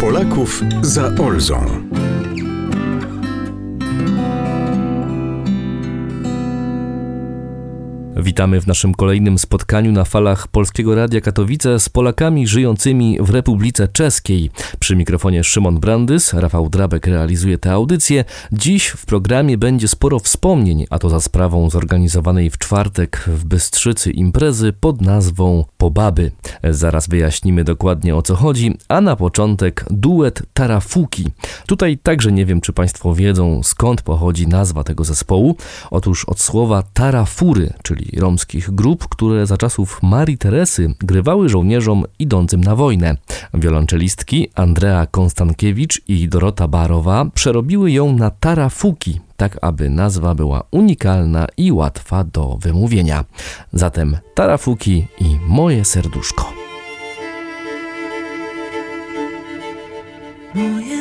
Polaków za Olzą. Witamy w naszym kolejnym spotkaniu na falach Polskiego Radia Katowice z Polakami żyjącymi w Republice Czeskiej. Przy mikrofonie Szymon Brandys, Rafał Drabek realizuje tę audycję. Dziś w programie będzie sporo wspomnień, a to za sprawą zorganizowanej w czwartek w Bystrzycy imprezy pod nazwą Pobaby. Zaraz wyjaśnimy dokładnie o co chodzi, a na początek duet Tarafuki. Tutaj także nie wiem, czy Państwo wiedzą skąd pochodzi nazwa tego zespołu. Otóż od słowa tarafury, czyli romskich grup, które za czasów Marii Teresy grywały żołnierzom idącym na wojnę. Wiolonczelistki Andrea Konstankiewicz i Dorota Barowa przerobiły ją na tarafuki, tak aby nazwa była unikalna i łatwa do wymówienia. Zatem tarafuki i moje serduszko. Moje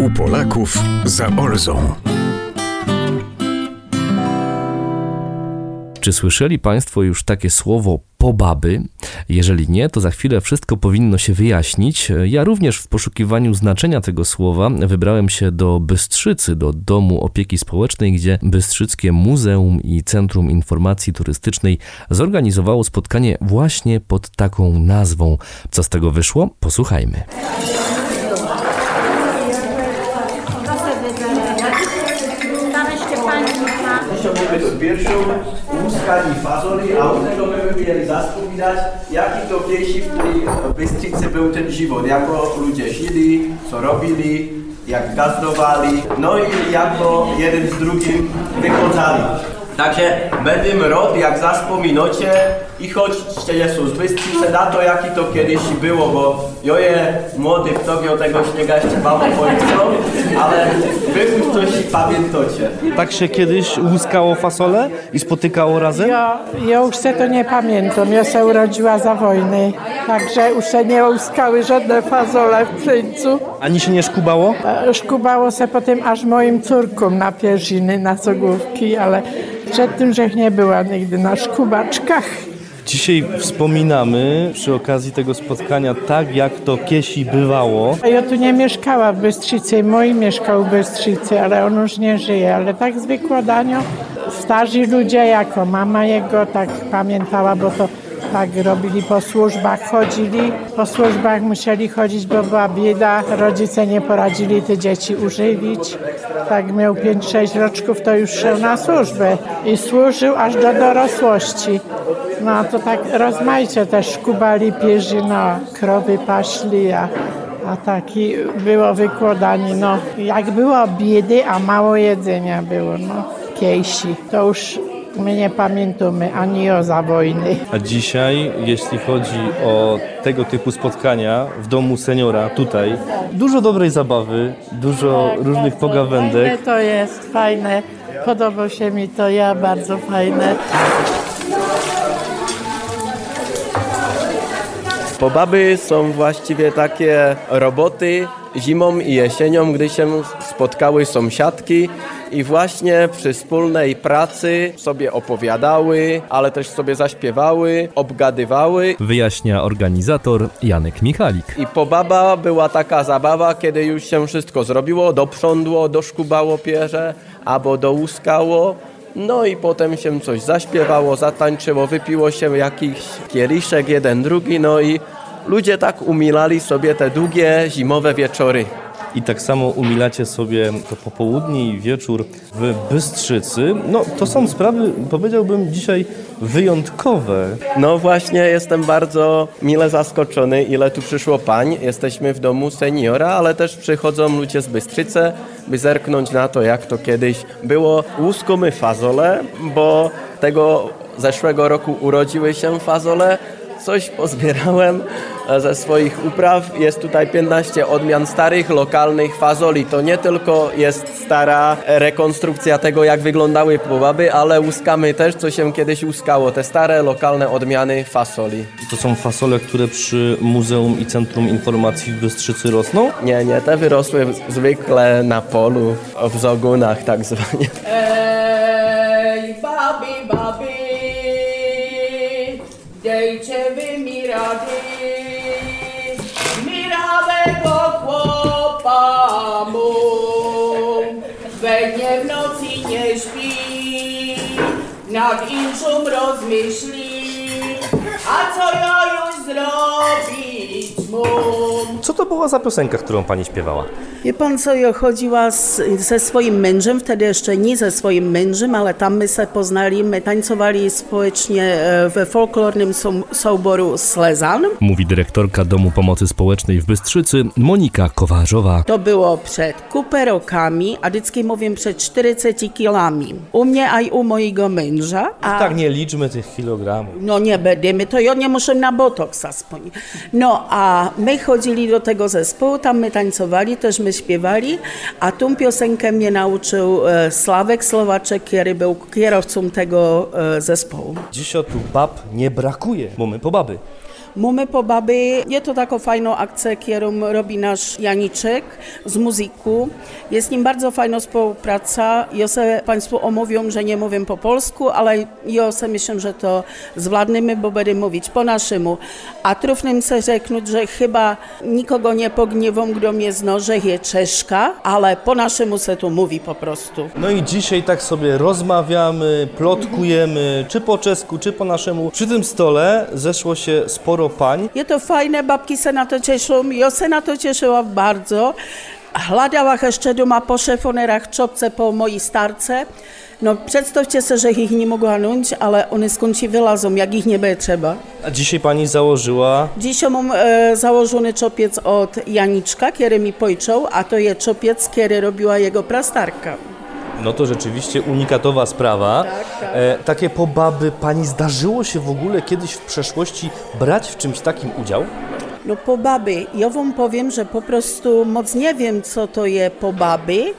U Polaków za Olzą. Czy słyszeli Państwo już takie słowo pobaby? Jeżeli nie, to za chwilę wszystko powinno się wyjaśnić. Ja również w poszukiwaniu znaczenia tego słowa wybrałem się do Bystrzycy, do Domu Opieki Społecznej, gdzie Bystrzyckie Muzeum i Centrum Informacji Turystycznej zorganizowało spotkanie właśnie pod taką nazwą. Co z tego wyszło? Posłuchajmy. Tam jeszcze pani Chciałbym to pierwszą łuskali fazoli, a u tego my mieli zaspominać, jaki to wieści w tej był ten żywot, jak ludzie żyli, co robili, jak gazdowali, no i jak to jeden z drugim wychodzali. Także będę rod, jak zaspominacie i choćście są z Bystricy na to, jaki to kiedyś było, bo ja je młody tobie o tego śniega jeszcze mało policją, ale wy już coś pamiętacie. Tak się kiedyś łuskało fasolę i spotykało razem? Ja, ja już se to nie pamiętam. Ja się urodziła za wojny, także już się nie uskały żadne fazole w przyńcu. Ani się nie szkubało? E, Szkubało se potem aż moim córkom na pierziny, na cogłówki, ale przed tym, że nie była nigdy na szkubaczkach. Dzisiaj wspominamy przy okazji tego spotkania tak, jak to kiesi bywało. Ja tu nie mieszkała w Bystrzycy, mój mieszkał w Bystrzycy, ale on już nie żyje. Ale tak zwykło danio, starzy ludzie, jako mama jego, tak pamiętała, bo to tak robili po służbach, chodzili. Po służbach musieli chodzić, bo była bieda. Rodzice nie poradzili te dzieci używić. Tak miał 5-6 roczków, to już szedł na służbę i służył aż do dorosłości. No to tak rozmaicie też kubali pierzyno, krowy paśli, a, a taki było wykładanie, no jak było biedy, a mało jedzenia było, no kiejsi. To już my nie pamiętamy ani o za wojny. A dzisiaj, jeśli chodzi o tego typu spotkania w domu seniora tutaj, dużo dobrej zabawy, dużo różnych Fajne pogawędek. to jest, fajne. Podoba się mi to, ja bardzo fajne. Pobaby są właściwie takie roboty zimą i jesienią, gdy się spotkały sąsiadki i właśnie przy wspólnej pracy sobie opowiadały, ale też sobie zaśpiewały, obgadywały. Wyjaśnia organizator Janek Michalik. I pobaba była taka zabawa, kiedy już się wszystko zrobiło, doprządło, doszkubało pierze albo dołuskało. No i potem się coś zaśpiewało, zatańczyło, wypiło się jakiś kieliszek, jeden, drugi, no i ludzie tak umilali sobie te długie zimowe wieczory. I tak samo umilacie sobie to popołudnie i wieczór w Bystrzycy. No, to są sprawy, powiedziałbym, dzisiaj wyjątkowe. No właśnie, jestem bardzo mile zaskoczony, ile tu przyszło pań. Jesteśmy w domu seniora, ale też przychodzą ludzie z Bystrzycy, by zerknąć na to, jak to kiedyś było. Łuskomy fazole, bo tego zeszłego roku urodziły się fazole, coś pozbierałem e, ze swoich upraw. Jest tutaj 15 odmian starych, lokalnych fazoli. To nie tylko jest stara rekonstrukcja tego, jak wyglądały pobaby, ale łuskamy też, co się kiedyś łuskało. Te stare, lokalne odmiany fasoli. To są fasole, które przy Muzeum i Centrum Informacji w Bystrzycy rosną? Nie, nie, te wyrosły zwykle na polu, w zogunach tak zwanie. Ej, babi, babi, dejcie nad inszą rozmyśli, a co ja już zrobić mu? Co to była za piosenka, którą pani śpiewała? Wie pan co, ja chodziła z, ze swoim mężem, wtedy jeszcze nie ze swoim mężem, ale tam my się poznali, my tańcowali społecznie we folklornym soboru Slezan. Mówi dyrektorka Domu Pomocy Społecznej w Bystrzycy Monika Kowarzowa. To było przed kupę rokami, a dycki mówię przed 40 kilami. U mnie, a i u mojego męża. A... Tak, nie liczmy tych kilogramów. No nie będziemy, to ja nie muszę na botoks aspoň. No a my chodzili do tego zespołu, tam my tańcowali, też my śpiewali, a tą piosenkę mnie nauczył e, Sławek Slowaczek, który był kierowcą tego e, zespołu. Dzisiaj tu bab nie brakuje, bo my po baby. Mamy po baby, je to taką fajną akcję, którą robi nasz Janiczek z muzyku. Jest z nim bardzo fajna współpraca. Ja se Państwu omówią, że nie mówię po polsku, ale ja se myślę, że to zwładniemy, bo będę mówić po naszemu. A trudnym se rzeknąć, że chyba nikogo nie pogniewą, kto mnie zna, że je Czeszka, ale po naszemu se to mówi po prostu. No i dzisiaj tak sobie rozmawiamy, plotkujemy, czy po czesku, czy po naszemu. Przy tym stole zeszło się sporo pań. Je to fajne, babki se na to cieszą, ja se na to cieszyła bardzo. Hladała jeszcze doma po szefonerach czopce po mojej starce. No przedstawcie sobie, że ich nie mogła nuć, ale one skąd się wylazą, jak ich nie będzie trzeba. A dzisiaj pani założyła Dzisiaj mam e, założony czopiec od Janiczka, który mi pojczął, a to jest czopiec, który robiła jego prastarka. No to rzeczywiście unikatowa sprawa. tak. E, takie pobaby, pani zdarzyło się w ogóle kiedyś w przeszłości brać w czymś takim udział? No pobaby, ja wam powiem, że po prostu moc nie wiem, co to jest pobaby,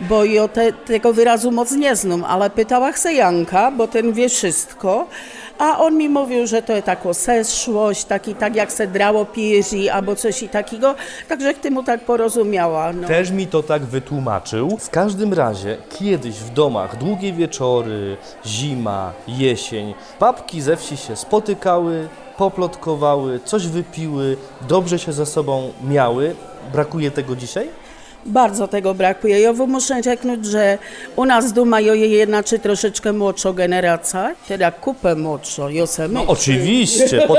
bo ja te, tego wyrazu moc nie znam, ale pytała się Janka, bo ten wie wszystko, a on mi mówił, że to jest taka seszłość, taki, tak jak se drało pierzi albo coś i takiego, także ty mu tak porozumiała. No. Też mi to tak wytłumaczył. W każdym razie kiedyś w domach długie wieczory, zima, jesień, babki ze wsi się spotykały, poplotkowały, coś wypiły, dobrze się ze sobą miały. Brakuje tego dzisiaj? Bardzo tego brakuje. Ja muszę rzeknąć, że u nas doma jest jedna czy troszeczkę młodsza generacja, teda kupę młodsza, ja No oczywiście, pot,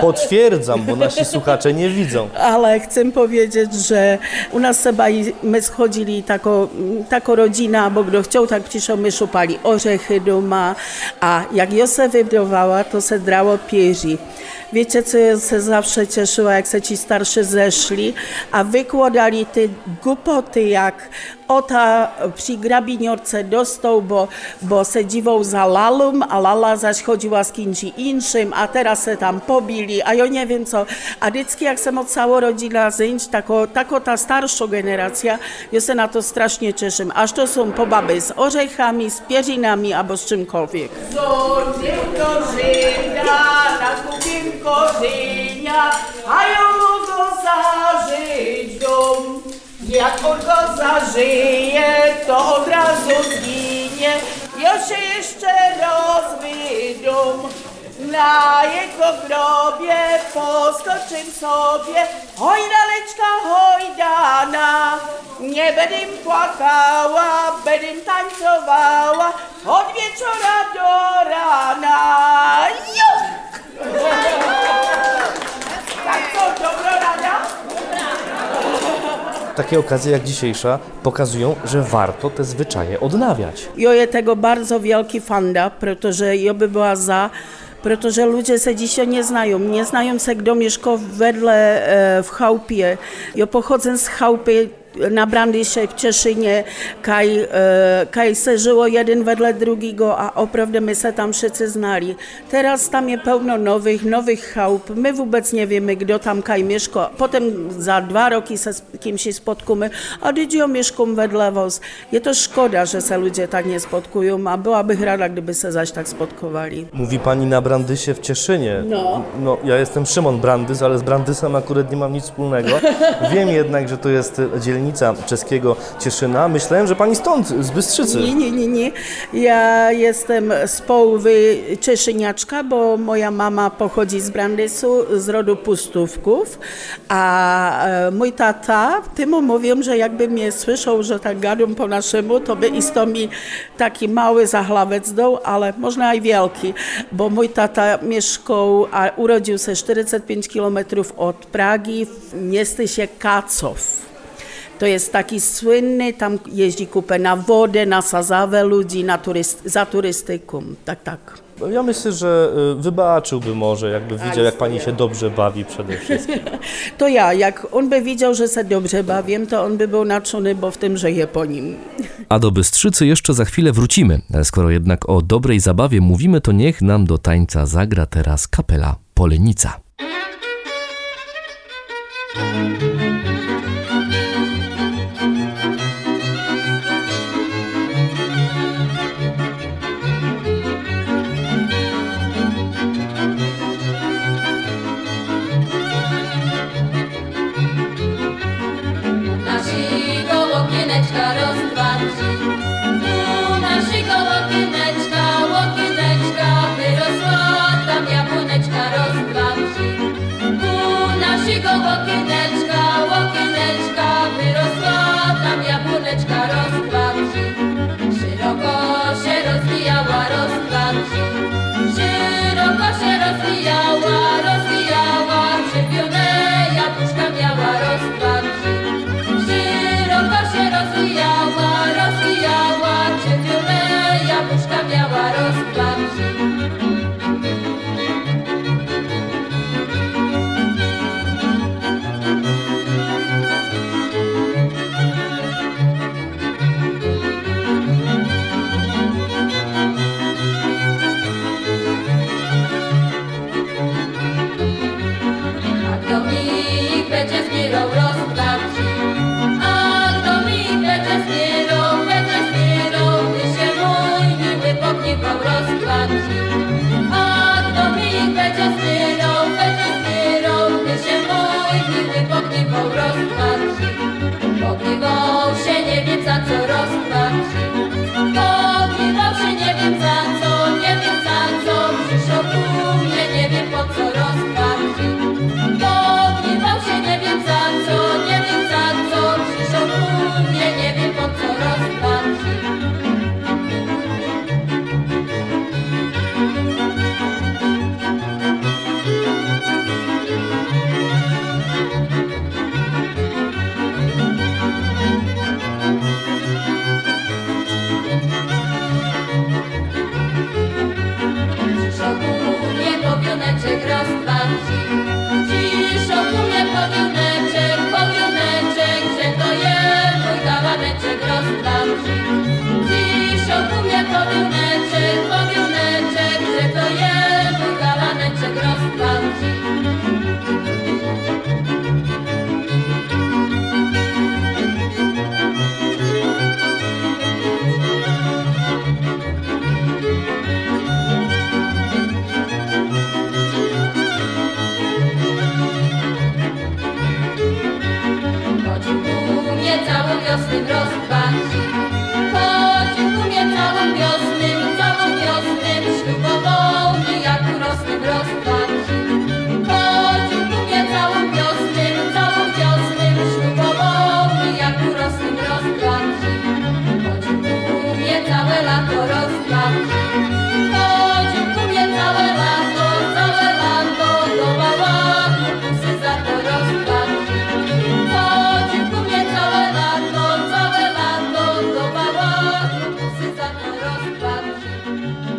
potwierdzam, bo nasi słuchacze nie widzą. Ale chcę powiedzieć, że u nas chyba my schodzili tako, tako rodzina, bo kto chciał, tak przyszło, my szupali orzechy doma, a jak ja se wybrowała, to se drało pierzi. Wiecie, co ja zawsze cieszyła, jak se ci starszy zeszli, a wykładali te głupoty, jak ota przy grabiniorce dostał, bo, bo se dziwał za lalą, a lala zaś chodziła z kimś innym, a teraz se tam pobili, a ja nie wiem co. A vždycky, jak jsem od całą rodzina zęć, tako, tako ta starsza generacja, ja se na to strasznie cieszę. Aż to są pobaby z orzechami, z pierzinami albo z czymkolwiek. Zornym korzyna, nakupim korzynia, a ja mogę zażyć dom. Jak on go zażyje, to od razu zginie, ja się jeszcze rozwydą. Na jego grobie poskoczym sobie, hoj daleczka, hoj dana. Nie będę płakała, będę tańcowała, od wieczora do rana. Tak co, dobro rada? Takie okazje jak dzisiejsza pokazują, że warto te zwyczaje odnawiać. Ja je tego bardzo wielki fanda, protože ja by była za, protože ludzie se dzisiaj nie znają. Nie znają se, kto mieszka wedle e, w chałupie. Ja pochodzę z chałupy na Brandysie w Cieszynie, kaj, e, kaj se żyło jeden wedle drugiego, a oprawdę my se tam wszyscy znali. Teraz tam jest pełno nowych, nowych chałup. My wobec nie wiemy, kto tam kaj mieszka. Potem za dwa roki se z kimś się spotkamy, a gdzie mieszkam wedle was. Je to szkoda, że se ludzie tak nie spotkują, a byłabym rada, gdyby se zaś tak spotkowali. Mówi pani na Brandysie w Cieszynie. No. no. Ja jestem Szymon Brandys, ale z Brandysem akurat nie mam nic wspólnego. Wiem jednak, że to jest dzielnica czeskiego Cieszyna. Myślałem, że pani stąd, z Bystrzycy. Nie, nie, nie, nie. Ja jestem z połowy Czeszyniaczka, bo moja mama pochodzi z Brandysu, z rodu Pustówków, a e, mój tata, temu mówią, że jakby mnie słyszał, że tak gadam po naszemu, to by isto mi taki mały zachlawec dał, ale można i wielki, bo mój tata mieszkał, a urodził się 45 km od Pragi w mieście Kacow. To jest taki słynny, tam jeździ kupę na wodę, na sazawę ludzi, na turyst, za turystyką. Tak, tak. Ja myślę, że y, wybaczyłby może, jakby widział, jak pani się dobrze bawi przede wszystkim. To ja, jak on by widział, że się dobrze bawię, to on by był naczony, bo w tym żyje po nim. A do Bystrzycy jeszcze za chwilę wrócimy. Skoro jednak o dobrej zabawie mówimy, to niech nam do tańca zagra teraz kapela Polenica.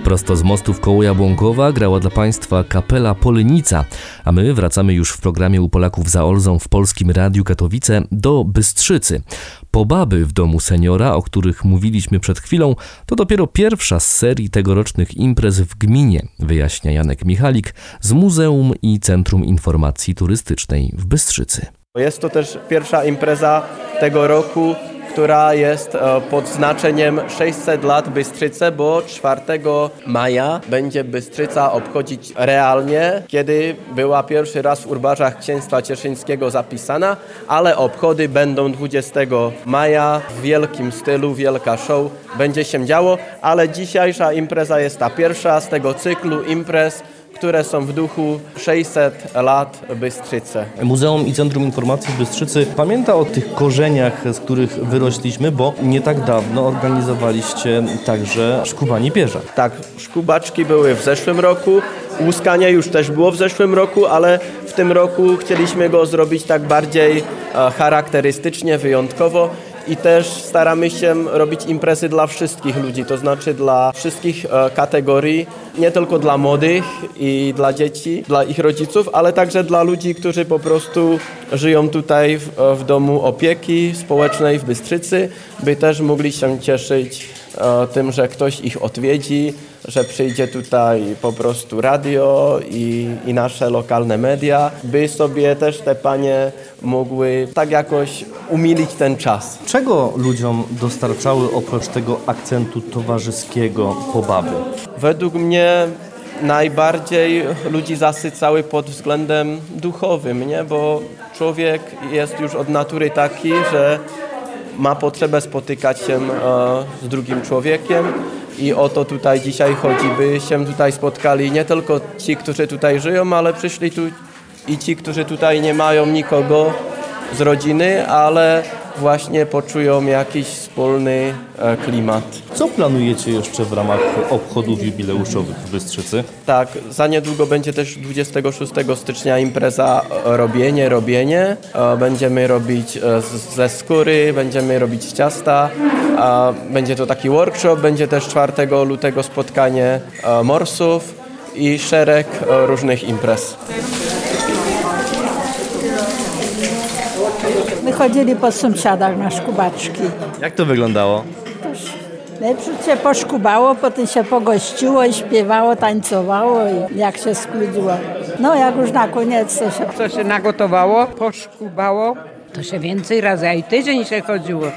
Prosto z mostów koło Jabłonkowa grała dla Państwa kapela Polynica, a my wracamy już w programie u Polaków za Olzą w Polskim Radiu Katowice do Bystrzycy. Pobaby w domu seniora, o których mówiliśmy przed chwilą, to dopiero pierwsza z serii tegorocznych imprez w gminie, wyjaśnia Janek Michalik z Muzeum i Centrum Informacji Turystycznej w Bystrzycy. Jest to też pierwsza impreza tego roku, która jest e, pod znaczeniem 600 lat Bystrzyce, bo 4 maja będzie Bystrzyca obchodzić realnie, kiedy była pierwszy raz w urbarzach księstwa cieszyńskiego zapisana, ale obchody będą 20 maja w wielkim stylu, wielka show będzie się działo, ale dzisiejsza impreza jest ta pierwsza z tego cyklu imprez, które są w duchu 600 lat Bystrzyce. Muzeum i Centrum Informacji w Bystrzycy pamięta o tych korzeniach, z których wyrośliśmy, bo nie tak dawno organizowaliście także szkubanie pierza. Tak, szkubaczki były w zeszłym roku, łuskanie już też było w zeszłym roku, ale w tym roku chcieliśmy go zrobić tak bardziej e, charakterystycznie, wyjątkowo i też staramy się robić imprezy dla wszystkich ludzi, to znaczy dla wszystkich e, kategorii, nie tylko dla młodych i dla dzieci, dla ich rodziców, ale także dla ludzi, którzy po prostu żyją tutaj w, w domu opieki społecznej w Bystrzycy, by też mogli się cieszyć e, tym, że ktoś ich odwiedzi, że przyjdzie tutaj po prostu radio i, i nasze lokalne media, by sobie też te panie mogły tak jakoś umilić ten czas. Czego ludziom dostarczały oprócz tego akcentu towarzyskiego pobawy? Według mnie najbardziej ludzi zasycały pod względem duchowym, nie? bo człowiek jest już od natury taki, że ma potrzebę spotykać się e, z drugim człowiekiem i o to tutaj dzisiaj chodzi, by się tutaj spotkali nie tylko ci, którzy tutaj żyją, ale przyszli tu i ci, którzy tutaj nie mają nikogo z rodziny, ale właśnie poczują jakiś wspólny e, klimat. Co planujecie jeszcze w ramach obchodów jubileuszowych w Bystrzycy? Tak, za niedługo będzie też 26 stycznia impreza Robienie, Robienie. E, Będziemy robić e, ze skóry, będziemy robić ciasta. Będzie to taki workshop, będzie też 4 lutego spotkanie morsów i szereg różnych imprez. Chodzili po sąsiadach na szkubaczki. Jak to wyglądało? Najpierw się poszkubało, potem się pogościło i śpiewało, tańcowało i jak się skludziło. No jak już na koniec to się... Co się nagotowało, poszkubało, to się więcej razy, a i tydzień się chodziło.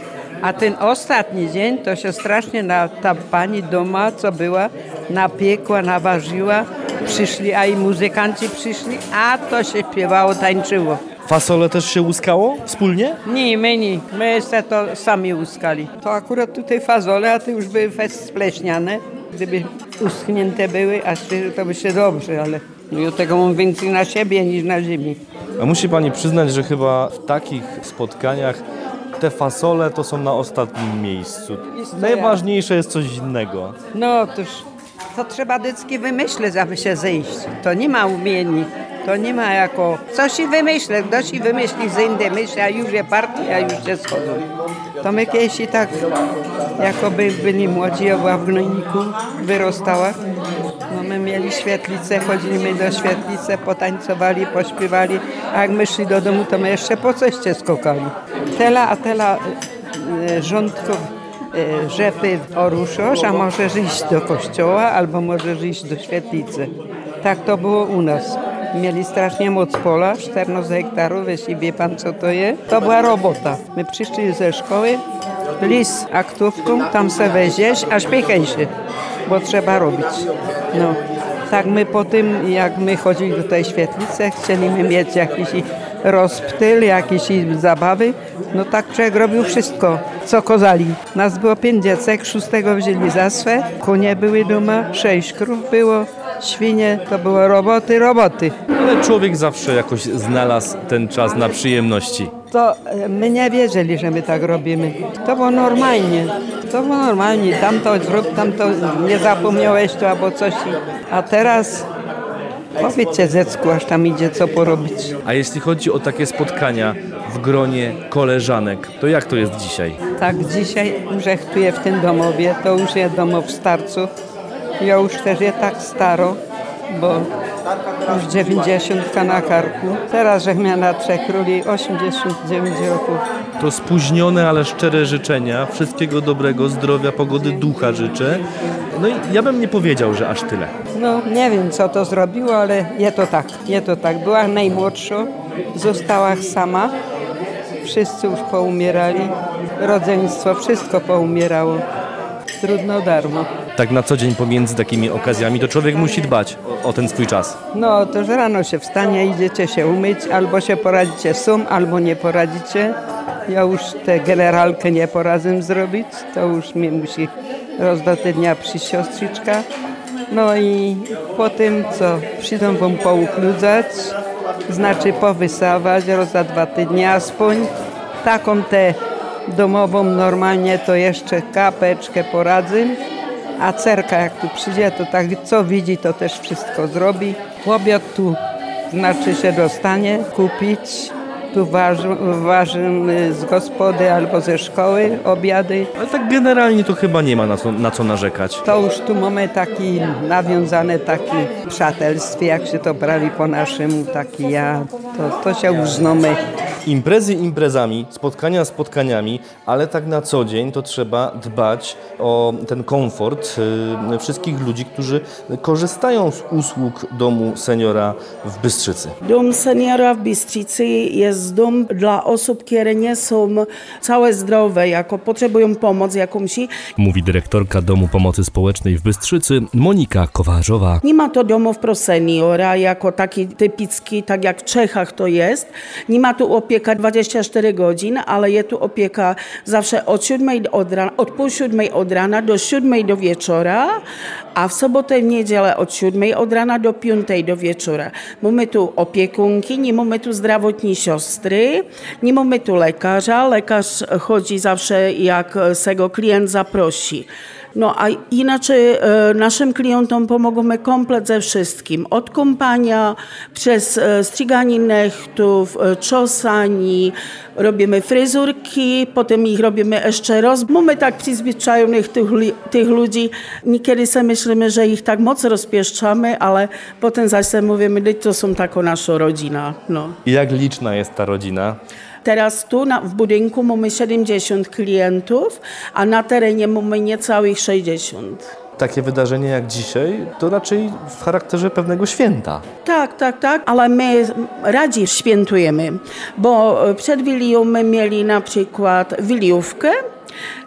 A ten ostatni dzień to się strasznie na, ta pani doma, co była, napiekła, naważyła. Przyszli, a i muzykanci przyszli, a to się śpiewało, tańczyło. Fasole też się łuskało wspólnie? Nie, my nie. My se to sami uskali. To akurat tutaj fazole, a te już były spleśniane. Gdyby uschnięte były, a świeże, to by się dobrze, ale no i tego mam więcej na siebie niż na ziemi. A musi pani przyznać, że chyba w takich spotkaniach te fasole to są na ostatnim miejscu. To Najważniejsze jest coś innego. No toż to trzeba dycki wymyśleć, aby się zejść. To nie ma umieni. To nie ma jako coś i wymyślę, ktoś i wymyśli z innej myśli, a już je partii, a już się schodzą. To my kiedyś i tak, jakoby byli młodzi, ja była w gnojniku, wyrostała. No my mieli świetlicę, chodziliśmy do świetlicy, potańcowali, pośpiewali, a jak my szli do domu, to my jeszcze po ceście skokali. Tela, a tela e, rządków e, rzepy oruszosz, a możesz iść do kościoła albo możesz iść do świetlicy. Tak to było u nas. Mieli strasznie moc pola, 14 hektarów, jeśli wie pan co to jest. To była robota. My przyszli ze szkoły, lis aktówką, tam se weźmiesz, a śpiechaj się, bo trzeba robić. No. Tak my po tym, jak my chodzili do tej świetlicy, chcieliśmy mieć jakiś rozptyl, jakieś i zabawy, no tak człowiek robił wszystko, co kozali. Nas było pięć dziecek, szóstego wzięli za swe, konie były doma, sześć krów było, świnie, to było roboty, roboty. Ale człowiek zawsze jakoś znalazł ten czas na przyjemności. To e, my nie wiedzieli, że my tak robimy. To było normalnie. To było normalnie. Tamto zrób, tamto nie zapomniałeś to albo coś. A teraz powiedzcie dziecku, aż tam idzie co porobić. A jeśli chodzi o takie spotkania w gronie koleżanek, to jak to jest dzisiaj? Tak, dzisiaj grzechtuję w tym domowie. To już jest domów starców. Ja już też je tak staro, bo już 90 na karku. Teraz, że miała na Trzech Króli 89 roków. To spóźnione, ale szczere życzenia. Wszystkiego dobrego, zdrowia, pogody ducha życzę. No i ja bym nie powiedział, że aż tyle. No, nie wiem, co to zrobiło, ale je to tak, je to tak. Była najmłodsza, została sama. Wszyscy już poumierali. Rodzeństwo, wszystko poumierało. Trudno darmo. Tak na co dzień pomiędzy takimi okazjami to człowiek musi dbać o, o ten swój czas. No, to że rano się wstanie, idziecie się umyć, albo się poradzicie sum, albo nie poradzicie. Ja już tę generalkę nie poradzę zrobić, to już mnie musi raz do dnia przyjść siostrzyczka. No i po tym, co przyjdą wam poukludzać, znaczy powysawać, raz za dwa tygodnie aspoň. Taką tę domową normalnie to jeszcze kapeczkę poradzę. A cerka jak tu przyjdzie, to tak co widzi, to też wszystko zrobi. Obiad tu znaczy się dostanie kupić. Tu waży, waży z gospody albo ze szkoły obiady. Ale tak generalnie to chyba nie ma na co, na co narzekać. To już tu mamy taki nawiązane taki przyjacielstwie, jak się to brali po naszemu, taki ja, to, to się już znamy. Imprezy imprezami, spotkania spotkaniami, ale tak na co dzień to trzeba dbać o ten komfort y, wszystkich ludzi, którzy korzystają z usług domu seniora w Bystrzycy. Dom seniora w Bystricy jest dom dla osób, które nie są całe zdrowe, jako potrzebują pomoc jakąś. Mówi dyrektorka Domu Pomocy Społecznej w Bystrzycy Monika Kowarzowa. Nie ma to domów pro seniora jako taki typicki, tak jak w Czechach to jest. Nie ma tu opieka 24 godzin, ale jest tu opieka zawsze od 7 od, rana, od pół siódmej od rana do 7 do wieczora, a w sobotę i w niedzielę od 7 od rana do 5 do wieczora. Mamy tu opiekunki, nie mamy tu zdrowotni siostry, nie mamy tu lekarza. Lekarz chodzi zawsze jak se klient zaprosi. No a inaczej e, naszym klientom pomogamy komplet ze wszystkim. Od kąpania przez e, striganie nechtów, e, czosani, robimy fryzurki, potem ich robimy jeszcze raz. Mamy tak przyzwyczajonych tych, tych ludzi. Niekiedy sobie myślimy, że ich tak mocno rozpieszczamy, ale potem zaś mówimy, że to są taka nasza rodzina. No. I jak liczna jest ta rodzina? Teraz tu na, w budynku mamy 70 klientów, a na terenie mamy niecałych 60. Takie wydarzenie jak dzisiaj to raczej w charakterze pewnego święta. Tak, tak, tak, ale my radzi świętujemy, bo przed Wilią my mieli na przykład wiliówkę,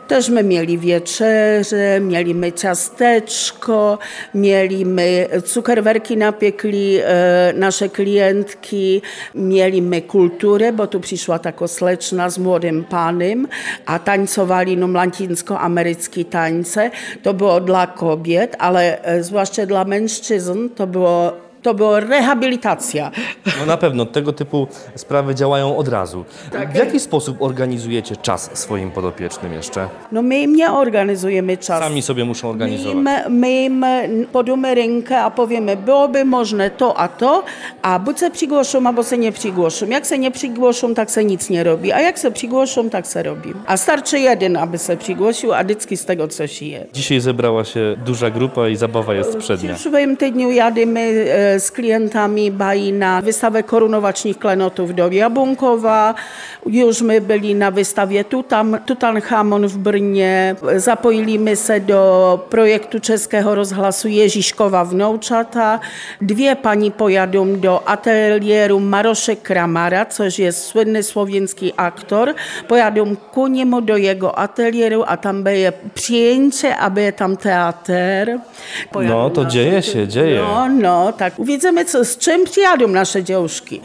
też my mieli wieczerze, mieliśmy ciasteczko, mieliśmy cukerwerki napiekli e, nasze klientki, mieliśmy kulturę, bo tu przyszła taka sleczna z młodym panem, a tańcowali no latyńsko-ameryckie tańce. To było dla kobiet, ale e, zwłaszcza dla mężczyzn to było to była rehabilitacja. No na pewno tego typu sprawy działają od razu. W jaki sposób organizujecie czas swoim podopiecznym jeszcze? No my im nie organizujemy czas. Sami sobie muszą My organizować. im, my im rękę, a powiemy, byłoby można to a to, a buď se przygłoszą, albo se nie przygłoszą. Jak se nie przygłoszą, tak se nic nie robi, a jak se przygłoszą, tak se robi. A starczy jeden, aby se przygłosił, a vždycky z tego coś je. Dzisiaj zebrała się duża grupa i zabawa jest przednia. W przyszłym tygodniu jadymy e, z klientami bají na wystawę korunowacznych klenotów do Jabłonkowa. Już my byli na wystawie Tutam, Tutanchamon w Brnie. Zapojiliśmy się do projektu czeskiego rozhlasu Jeziszkowa Wnuczata. Dwie pani pojadą do atelieru Marosze Kramara, což jest słynny słowiański aktor. Pojadą ku niemu do jego atelieru, a tam będzie przyjęcie, a będzie tam teatr. No to dzieje się, dzieje. No, no, tak. Widzimy, co, z czym przyjadą nasze dziążki.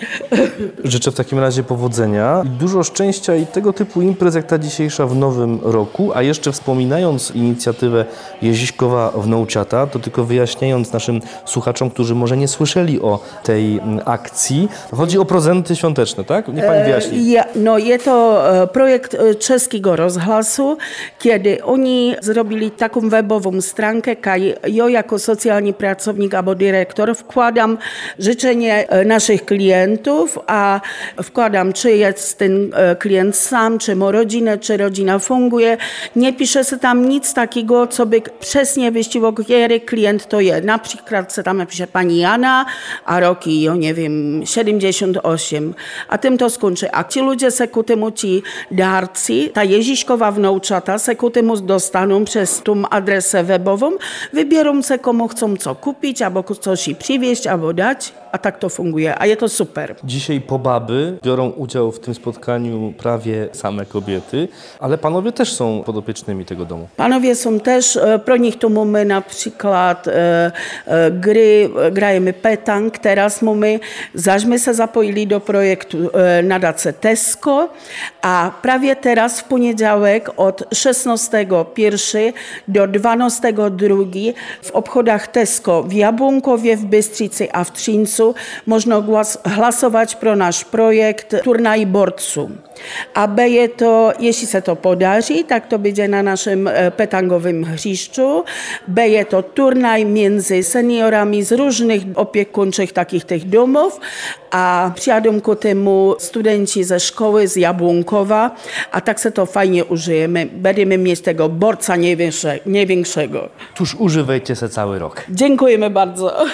Życzę w takim razie powodzenia, dużo szczęścia i tego typu imprez jak ta dzisiejsza w nowym roku, a jeszcze wspominając inicjatywę Jeziśkowa Wnuciata, to tylko wyjaśniając naszym słuchaczom, którzy może nie słyszeli o tej mm, akcji, chodzi o prezenty świąteczne, tak? Niech Pani wyjaśni. E, Ja, no, jest to e, projekt e, czeskiego rozhlasu, kiedy oni zrobili taką webową stronkę, kaj ja jako socjalny pracownik albo dyrektor wkładam wkładam życzenie e, naszych klientów, a wkładam, czy jest ten e, klient sam, czy ma rodzinę, czy rodzina funguje. Nie pisze się tam nic takiego, co by przesnie wyściło, który klient to jest. Na przykład se tam napisze pani Jana, a roki, ja nie wiem, 78. A tym to skończy. A ci ludzie se ku temu ci darcy, ta jeziśkowa wnuczata se ku temu dostaną przez tą adresę webową, wybierą se komu chcą co kupić, albo coś i przywieźć, albo dać, a tak to funguje, a jest to super. Dzisiaj po baby biorą udział w tym spotkaniu prawie same kobiety, ale panowie też są podopiecznymi tego domu. Panowie są też, e, pro nich tu mamy na przykład e, e, gry, e, grajemy petang, teraz mamy, zaśmy się zapoili do projektu e, na dace Tesco, a prawie teraz w poniedziałek od 16.1 do 12.2 w obchodach Tesco w Jabłonkowie, w A w Trzyńcu można głos, hlasować pro nasz projekt Turnaj Borcu. A będzie to, jeśli się to podarzy, tak to będzie na naszym e, petangowym hřiszczu. Będzie to turnaj między seniorami z różnych opiekuńczych takich tych domów, a przyjadą ku temu studenci ze szkoły z Jabłonkowa, a tak se to fajnie użyjemy. Będziemy mieć tego borca największe, największego. Tuż używajcie se cały rok. Dziękujemy bardzo.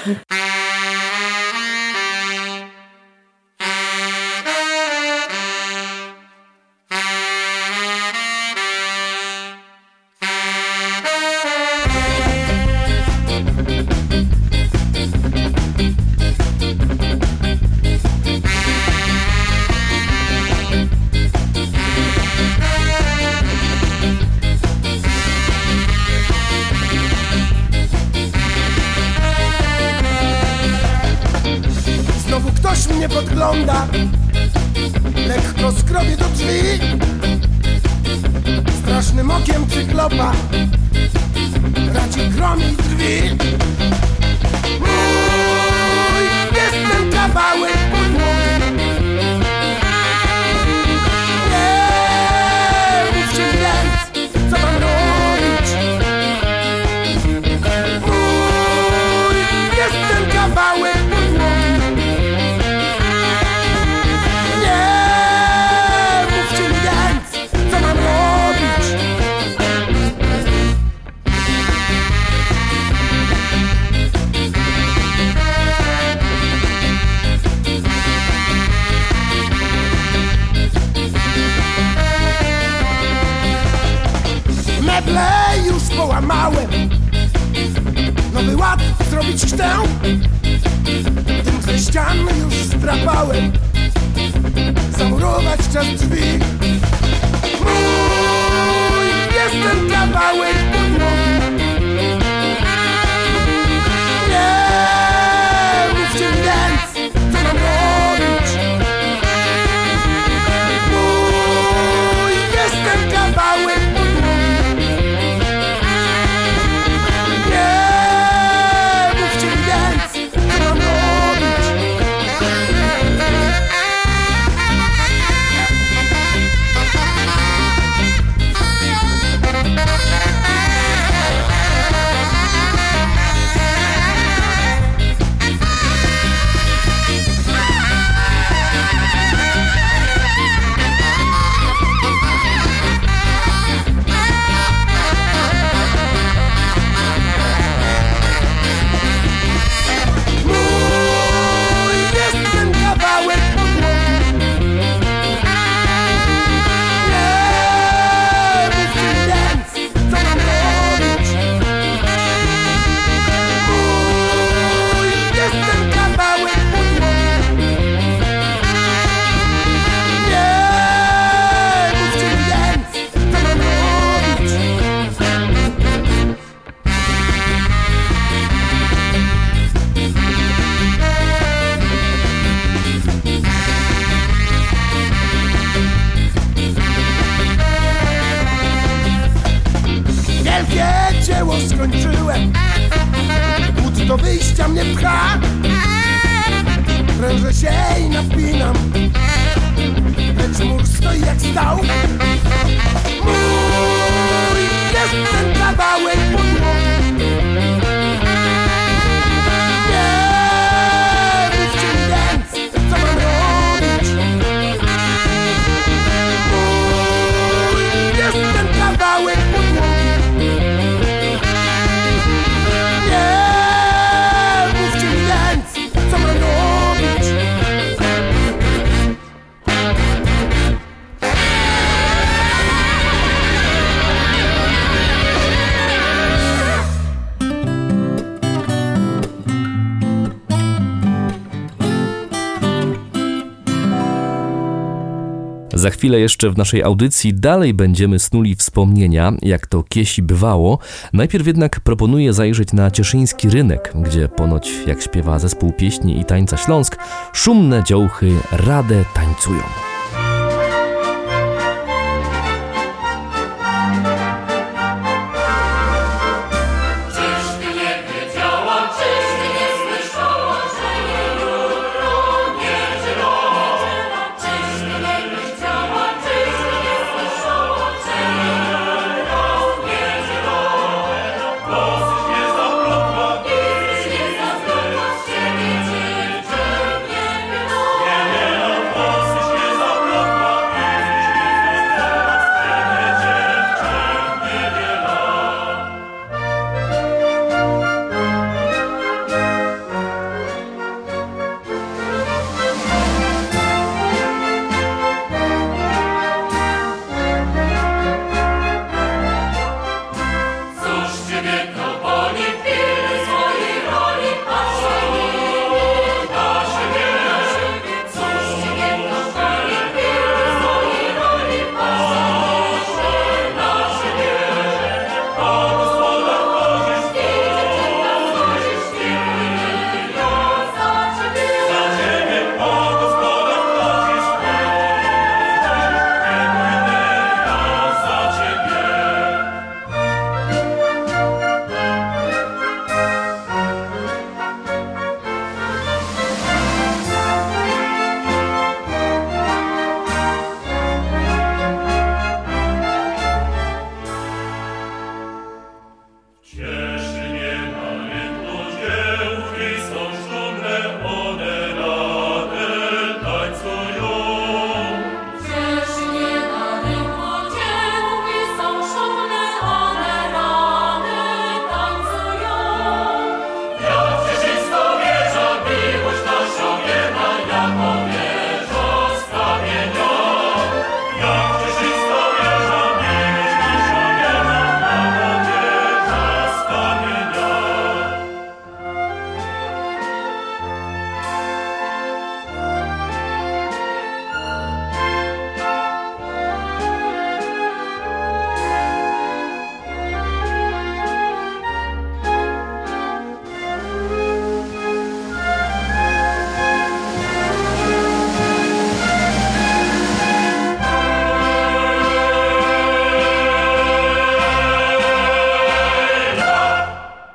Chwilę jeszcze w naszej audycji dalej będziemy snuli wspomnienia, jak to kiesi bywało. Najpierw jednak proponuję zajrzeć na cieszyński rynek, gdzie ponoć, jak śpiewa zespół pieśni i tańca Śląsk, szumne dziołchy radę tańcują.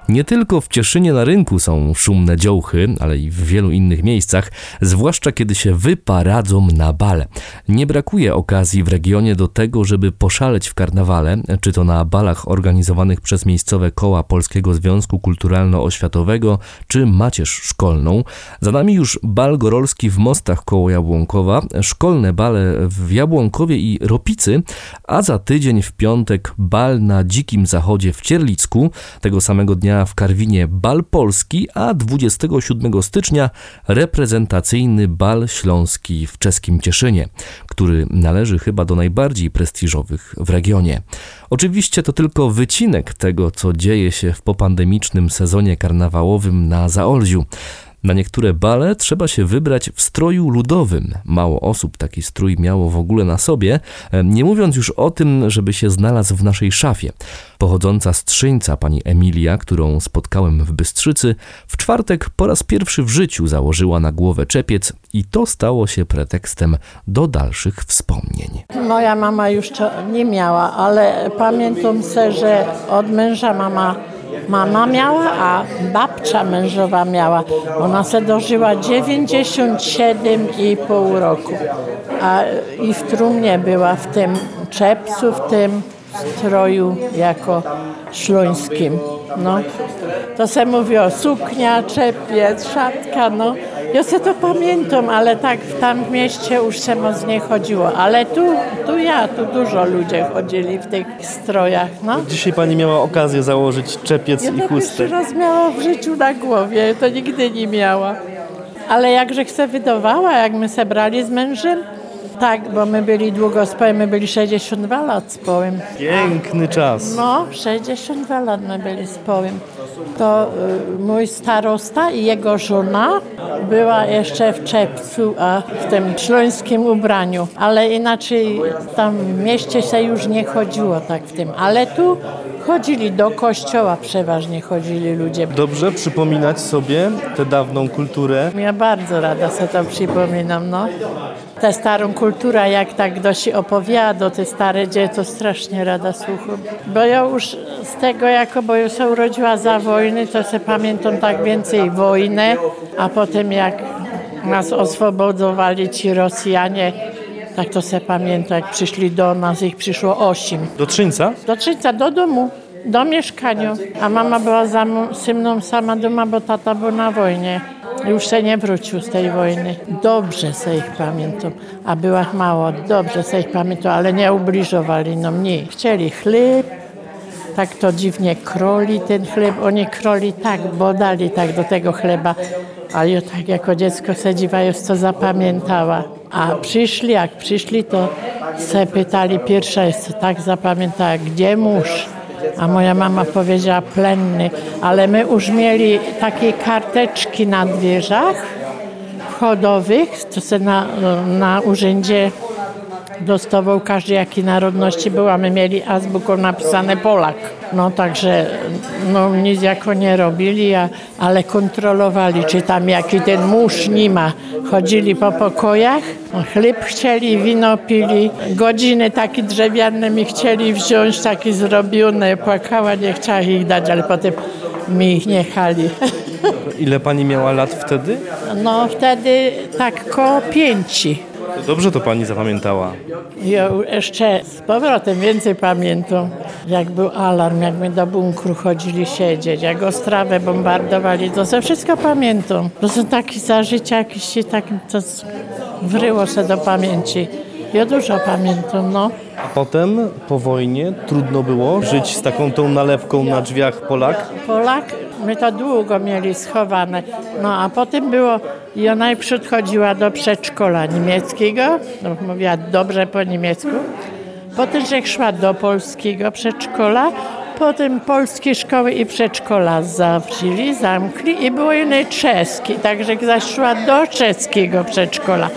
Nie tylko w Cieszynie na rynku są szumne dziołchy, ale i w wielu innych miejscach, zwłaszcza kiedy się wyparadzą na bale. Nie brakuje okazji w regionie do tego, żeby poszaleć w karnawale, czy to na balach organizowanych przez miejscowe koła Polskiego Związku Kulturalno-Oświatowego, czy macierz szkolną. Za nami już bal gorolski w Mostach koło Jabłonkowa, szkolne bale w Jabłonkowie i Ropicy, a za tydzień w piątek bal na Dzikim Zachodzie w Cierlicku, tego samego dnia w Karwinie bal polski, a 27 stycznia reprezentacyjny bal śląski w czeskim Cieszynie, który należy chyba do najbardziej prestiżowych w regionie. Oczywiście to tylko wycinek tego, co dzieje się w popandemicznym sezonie karnawałowym na Zaolziu. Na niektóre bale trzeba się wybrać w stroju ludowym. Mało osób taki strój miało w ogóle na sobie, nie mówiąc już o tym, żeby się znalazł w naszej szafie. Pochodząca z pani Emilia, którą spotkałem w Bystrzycy, w czwartek po raz pierwszy w życiu założyła na głowę czepiec i to stało się pretekstem do dalszych wspomnień. Moja mama już nie miała, ale pamiętam se, że od męża mama Mama miała, a babcia mężowa miała. Ona se dożyła 97,5 roku. A i w trumnie była w tym czepcu, w tym stroju jako śląskim. No. To se mówi o suknia, czepiec, szatka, no. Ja se to pamiętam, ale tak w tam w mieście już se z nie chodziło. Ale tu, tu ja, tu dużo ludzie chodzili w tych strojach, no. Dzisiaj pani miała okazję założyć czepiec ja i chustę. Ja raz miała w życiu na głowie, to nigdy nie miała. Ale jakże se wydawała, jak my se brali z mężem, tak, bo my byli długo z my byli 62 lat z połem. Piękny czas. No, 62 lat my byli z połem. to y, mój starosta i jego żona była jeszcze w czepcu, a w tym śląskim ubraniu, ale inaczej tam w mieście się już nie chodziło tak w tym, ale tu chodzili do kościoła, przeważnie chodzili ludzie. Dobrze przypominać sobie tę dawną kulturę. Ja bardzo rada sobie to przypominam, no. Tę starą kulturę, jak tak dość opowiada, te stare dzieje, to strasznie rada słucham. Bo ja już z tego, jako bo ja się urodziła za wojny, to się pamiętam tak więcej wojnę, a potem jak nas oswobodowali ci Rosjanie, tak to se pamiętam, jak przyszli do nas, ich przyszło osiem. Do Trzyńca? Do Trzyńca, do domu, do mieszkania. A mama była za mną sama doma, bo tata był na wojnie. Już się nie wrócił z tej wojny. Dobrze se ich pamiętam. A była mało, dobrze se ich pamiętam, ale nie ubliżowali no mnie. Chcieli chleb, tak to dziwnie kroli ten chleb. Oni kroli tak, bo dali tak do tego chleba. A ja tak jako dziecko sedziwa już to zapamiętała. A przyszli, jak przyszli, to se pytali, pierwsza jest tak zapamiętała, gdzie mąż? A moja mama powiedziała plenny, ale my już mieli takie karteczki na drzwiach wchodowych, to se na, na urzędzie dostawał każdy jakiej narodności był, a my mieli azbuką napisane Polak. No także no, nic jako nie robili, a, ale kontrolowali, czy tam jaki ten mąż nie ma. Chodzili po pokojach, chleb chcieli, wino pili, godziny takie drewniane mi chcieli wziąć, takie zrobione. Płakała, nie chciała ich dać, ale potem mi ich nie chali. Ile pani miała lat wtedy? No wtedy tak koło pięci. To dobrze to pani zapamiętała. Ja jeszcze z powrotem więcej pamiętam, jak był alarm, jak my do bunkru chodzili siedzieć, jak Ostrawę bombardowali, to ze wszystko pamiętam. To są takie za życia jakieś tak, to wryło się do pamięci. Ja dużo pamiętam, no. A potem po wojnie trudno było żyć z taką tą nalewką na drzwiach Polak. Polak, my to długo mieli schowane. No a potem było, ja najprzód chodziła do przedszkola niemieckiego, no, mówiła dobrze po niemiecku. Potem że szła do polskiego przedszkola, potem polskie szkoły i przedszkola zawrzeli, zamkli i było inne czeskie, także zaś szła do czeskiego przedszkola.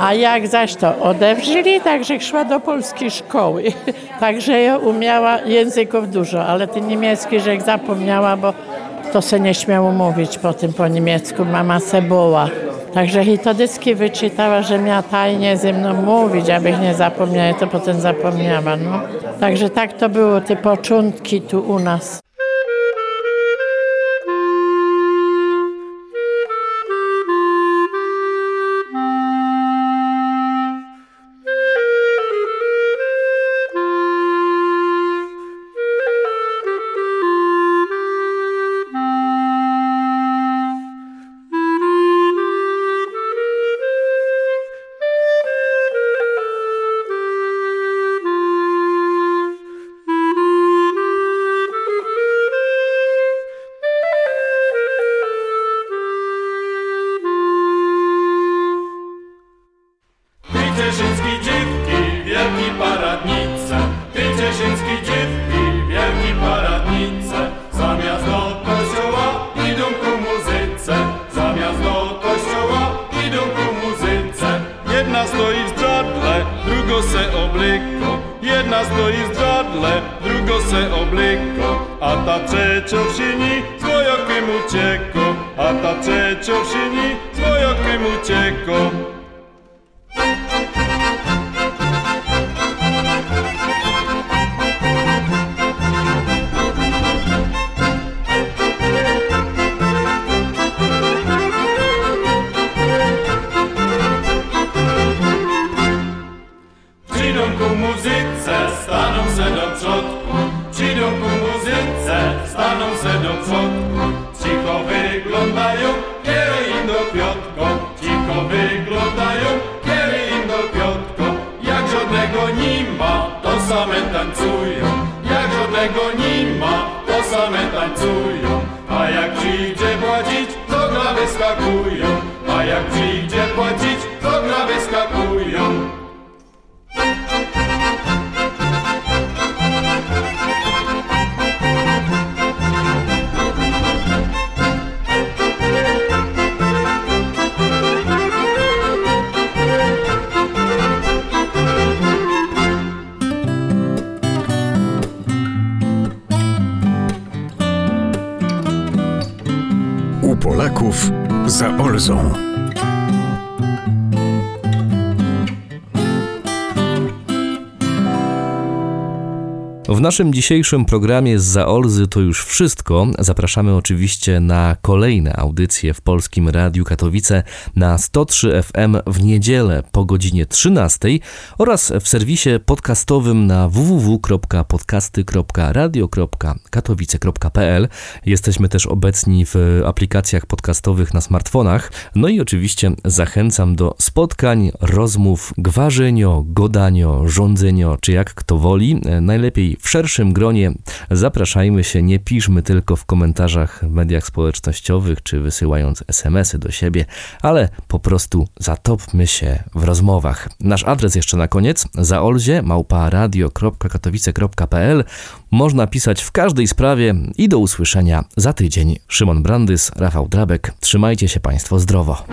A jak zaś to odewrzyli, także szła do polskiej szkoły. Także ja umiała języków dużo, ale ten niemiecki rzek zapomniała, bo to se nie śmiało mówić po tym po niemiecku. Mama se boła. Także i to dyski wyczytała, że miała tajnie ze mną mówić, abych nie zapomniała, to potem zapomniała. No. Także tak to było, te początki tu u nas. Naszym dzisiejszym programie z Zaolzy to już wszystko. Zapraszamy oczywiście na kolejne audycje w Polskim Radiu Katowice na 103 FM w niedzielę po godzinie 13 oraz w serwisie podcastowym na www.podcasty.radio.katowice.pl. Jesteśmy też obecni w aplikacjach podcastowych na smartfonach. No i oczywiście zachęcam do spotkań, rozmów, gwarzenio, godanio, rządzenio, czy jak kto woli. Najlepiej w szerszym gronie zapraszajmy się, nie piszmy tylko w komentarzach w mediach społecznościowych czy wysyłając SMS-y do siebie, ale po prostu zatopmy się w rozmowach. Nasz adres jeszcze na koniec zaolzie małparadio.katowice.pl Można pisać w każdej sprawie i do usłyszenia za tydzień. Szymon Brandys, Rafał Drabek. Trzymajcie się Państwo zdrowo.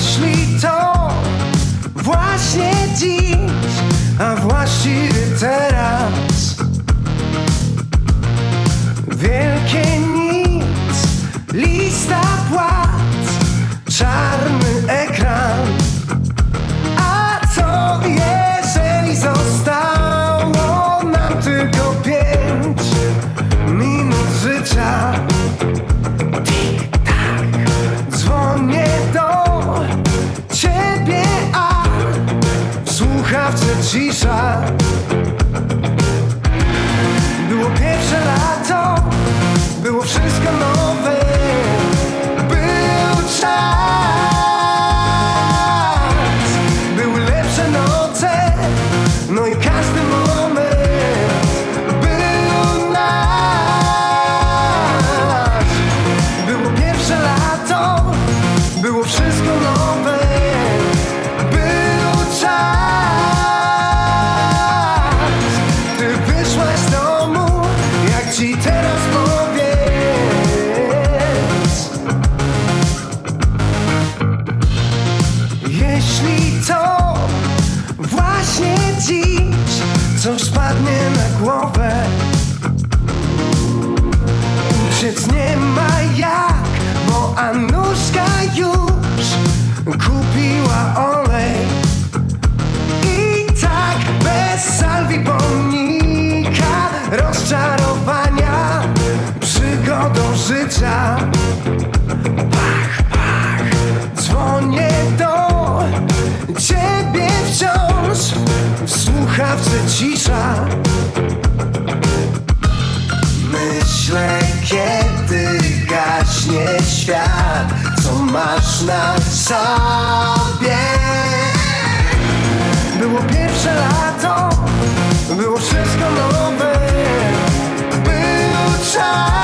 Jeśli to właśnie dziś, a właściwie teraz. Wielkie nic, lista płac, czarny ekran. A co jeżeli zostało nam tylko pięć minut życia słuchawce cisza. Anuszka już kupiła olej. I tak bez salwi pomnika rozczarowania przygodą życia. Pach, pach, dzwonię do ciebie wciąż w słuchawce cisza. Myślę, kiedy gaśnie świat, masz na sobie. Było pierwsze lato, było wszystko nowe. Był czas,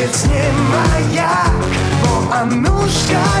Uciec nie ma jak, bo Anuszka